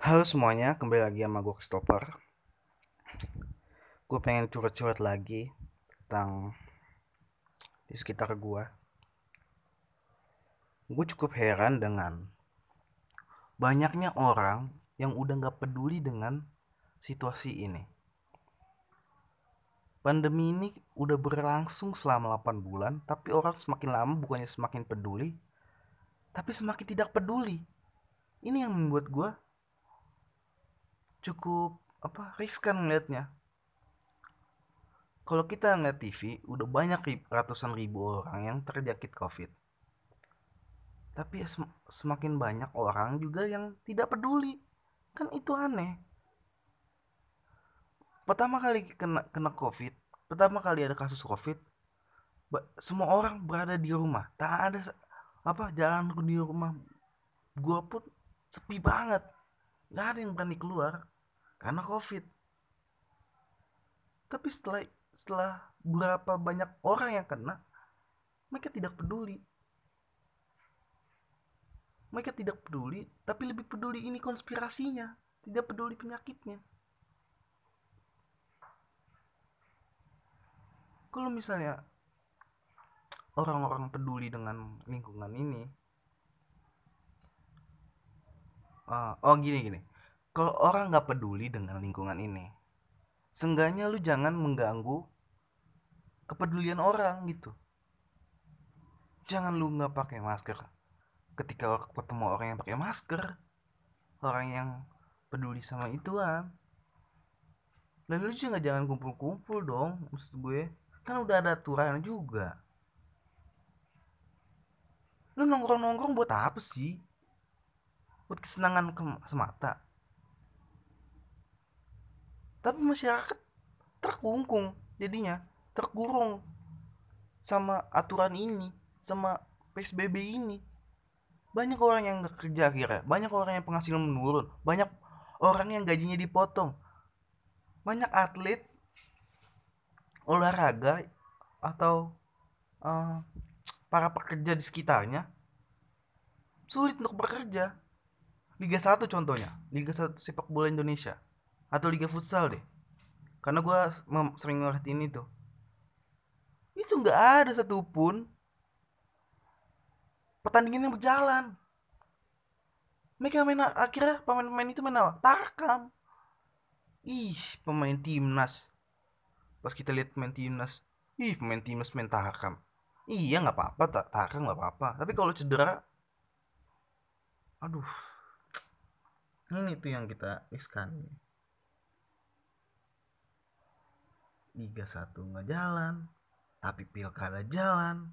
Halo semuanya, kembali lagi sama gue Stopper. Gue pengen curhat-curhat lagi tentang di sekitar gue. Gue cukup heran dengan banyaknya orang yang udah gak peduli dengan situasi ini. Pandemi ini udah berlangsung selama 8 bulan, tapi orang semakin lama bukannya semakin peduli, tapi semakin tidak peduli. Ini yang membuat gue cukup apa riskan ngeliatnya. Kalau kita ngeliat TV udah banyak rib, ratusan ribu orang yang terjangkit COVID. Tapi sem semakin banyak orang juga yang tidak peduli. Kan itu aneh. Pertama kali kena kena COVID pertama kali ada kasus COVID semua orang berada di rumah. Tak ada apa jalan di rumah. Gua pun sepi banget nggak ada yang berani keluar karena covid. Tapi setelah setelah berapa banyak orang yang kena mereka tidak peduli. Mereka tidak peduli tapi lebih peduli ini konspirasinya tidak peduli penyakitnya. Kalau misalnya orang-orang peduli dengan lingkungan ini uh, oh gini gini. Kalau orang nggak peduli dengan lingkungan ini seenggaknya lu jangan mengganggu kepedulian orang gitu. Jangan lu nggak pakai masker. Ketika ketemu orang yang pakai masker orang yang peduli sama ituan. Dan lu juga jangan kumpul-kumpul dong maksud gue. Kan udah ada aturan juga. Lu nongkrong-nongkrong buat apa sih buat kesenangan ke semata. Tapi masyarakat terkungkung jadinya terkurung sama aturan ini sama PSBB ini. Banyak orang yang gak kerja kira banyak orang yang penghasilan menurun banyak orang yang gajinya dipotong. Banyak atlet olahraga atau uh, para pekerja di sekitarnya sulit untuk bekerja Liga 1 contohnya, Liga 1 sepak bola Indonesia atau Liga futsal deh. Karena gue sering ini tuh. Itu nggak ada satupun pertandingan yang berjalan. Mereka main akhirnya pemain-pemain itu main apa? Tarkam. Ih, pemain timnas. Pas kita lihat pemain timnas, ih pemain timnas main tarkam. Iya nggak apa-apa, tarkam nggak apa-apa. Tapi kalau cedera, aduh, ini tuh yang kita riskan Liga 1 nggak jalan tapi pilkada jalan.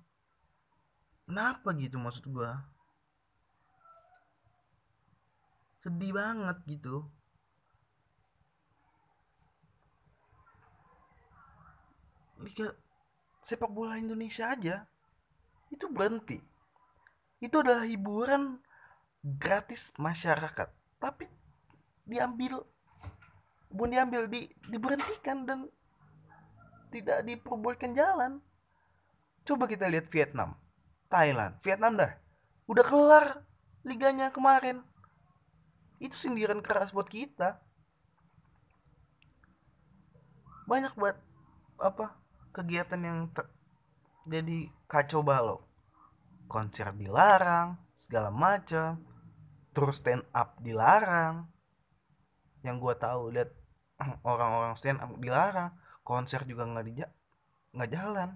Kenapa gitu maksud gua? Sedih banget gitu. Liga sepak bola Indonesia aja itu berhenti. Itu adalah hiburan gratis masyarakat tapi diambil bukan diambil di diberhentikan dan tidak diperbolehkan jalan. Coba kita lihat Vietnam Thailand. Vietnam dah udah kelar liganya kemarin. Itu sindiran keras buat kita. Banyak buat apa kegiatan yang ter, jadi kacau balau. Konser dilarang segala macam terus stand up dilarang. Yang gue tahu lihat orang-orang stand up dilarang konser juga nggak di nggak jalan.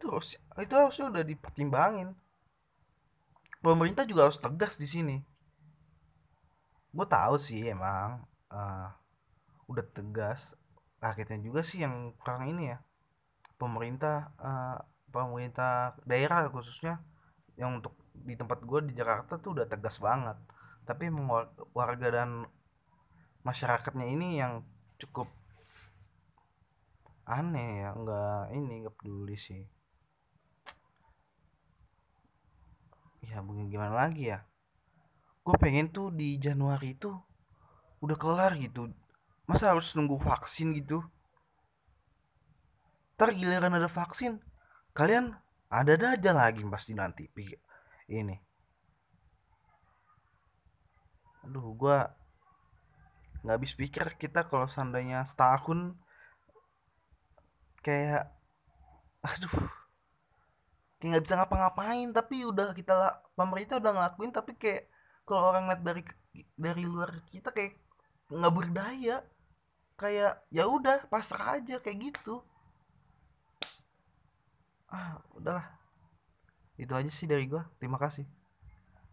Terus itu harusnya udah dipertimbangin. Pemerintah juga harus tegas di sini. Gue tahu sih emang uh, udah tegas. Rakyatnya juga sih yang kurang ini ya. Pemerintah uh, pemerintah daerah khususnya yang untuk di tempat gue di Jakarta tuh udah tegas banget. Tapi warga dan masyarakatnya ini yang cukup aneh ya nggak ini nggak peduli sih. Ya gimana lagi ya? Gue pengen tuh di Januari itu udah kelar gitu. Masa harus nunggu vaksin gitu? Ntar giliran ada vaksin kalian ada aja lagi pasti nanti ini. Aduh gua nggak habis pikir kita kalau seandainya setahun kayak aduh kayak nggak bisa ngapa-ngapain tapi udah kita lah pemerintah udah ngelakuin tapi kayak kalau orang lihat dari dari luar kita kayak nggak berdaya. Kayak ya udah pasrah aja kayak gitu ah udahlah. Itu aja sih dari gua. Terima kasih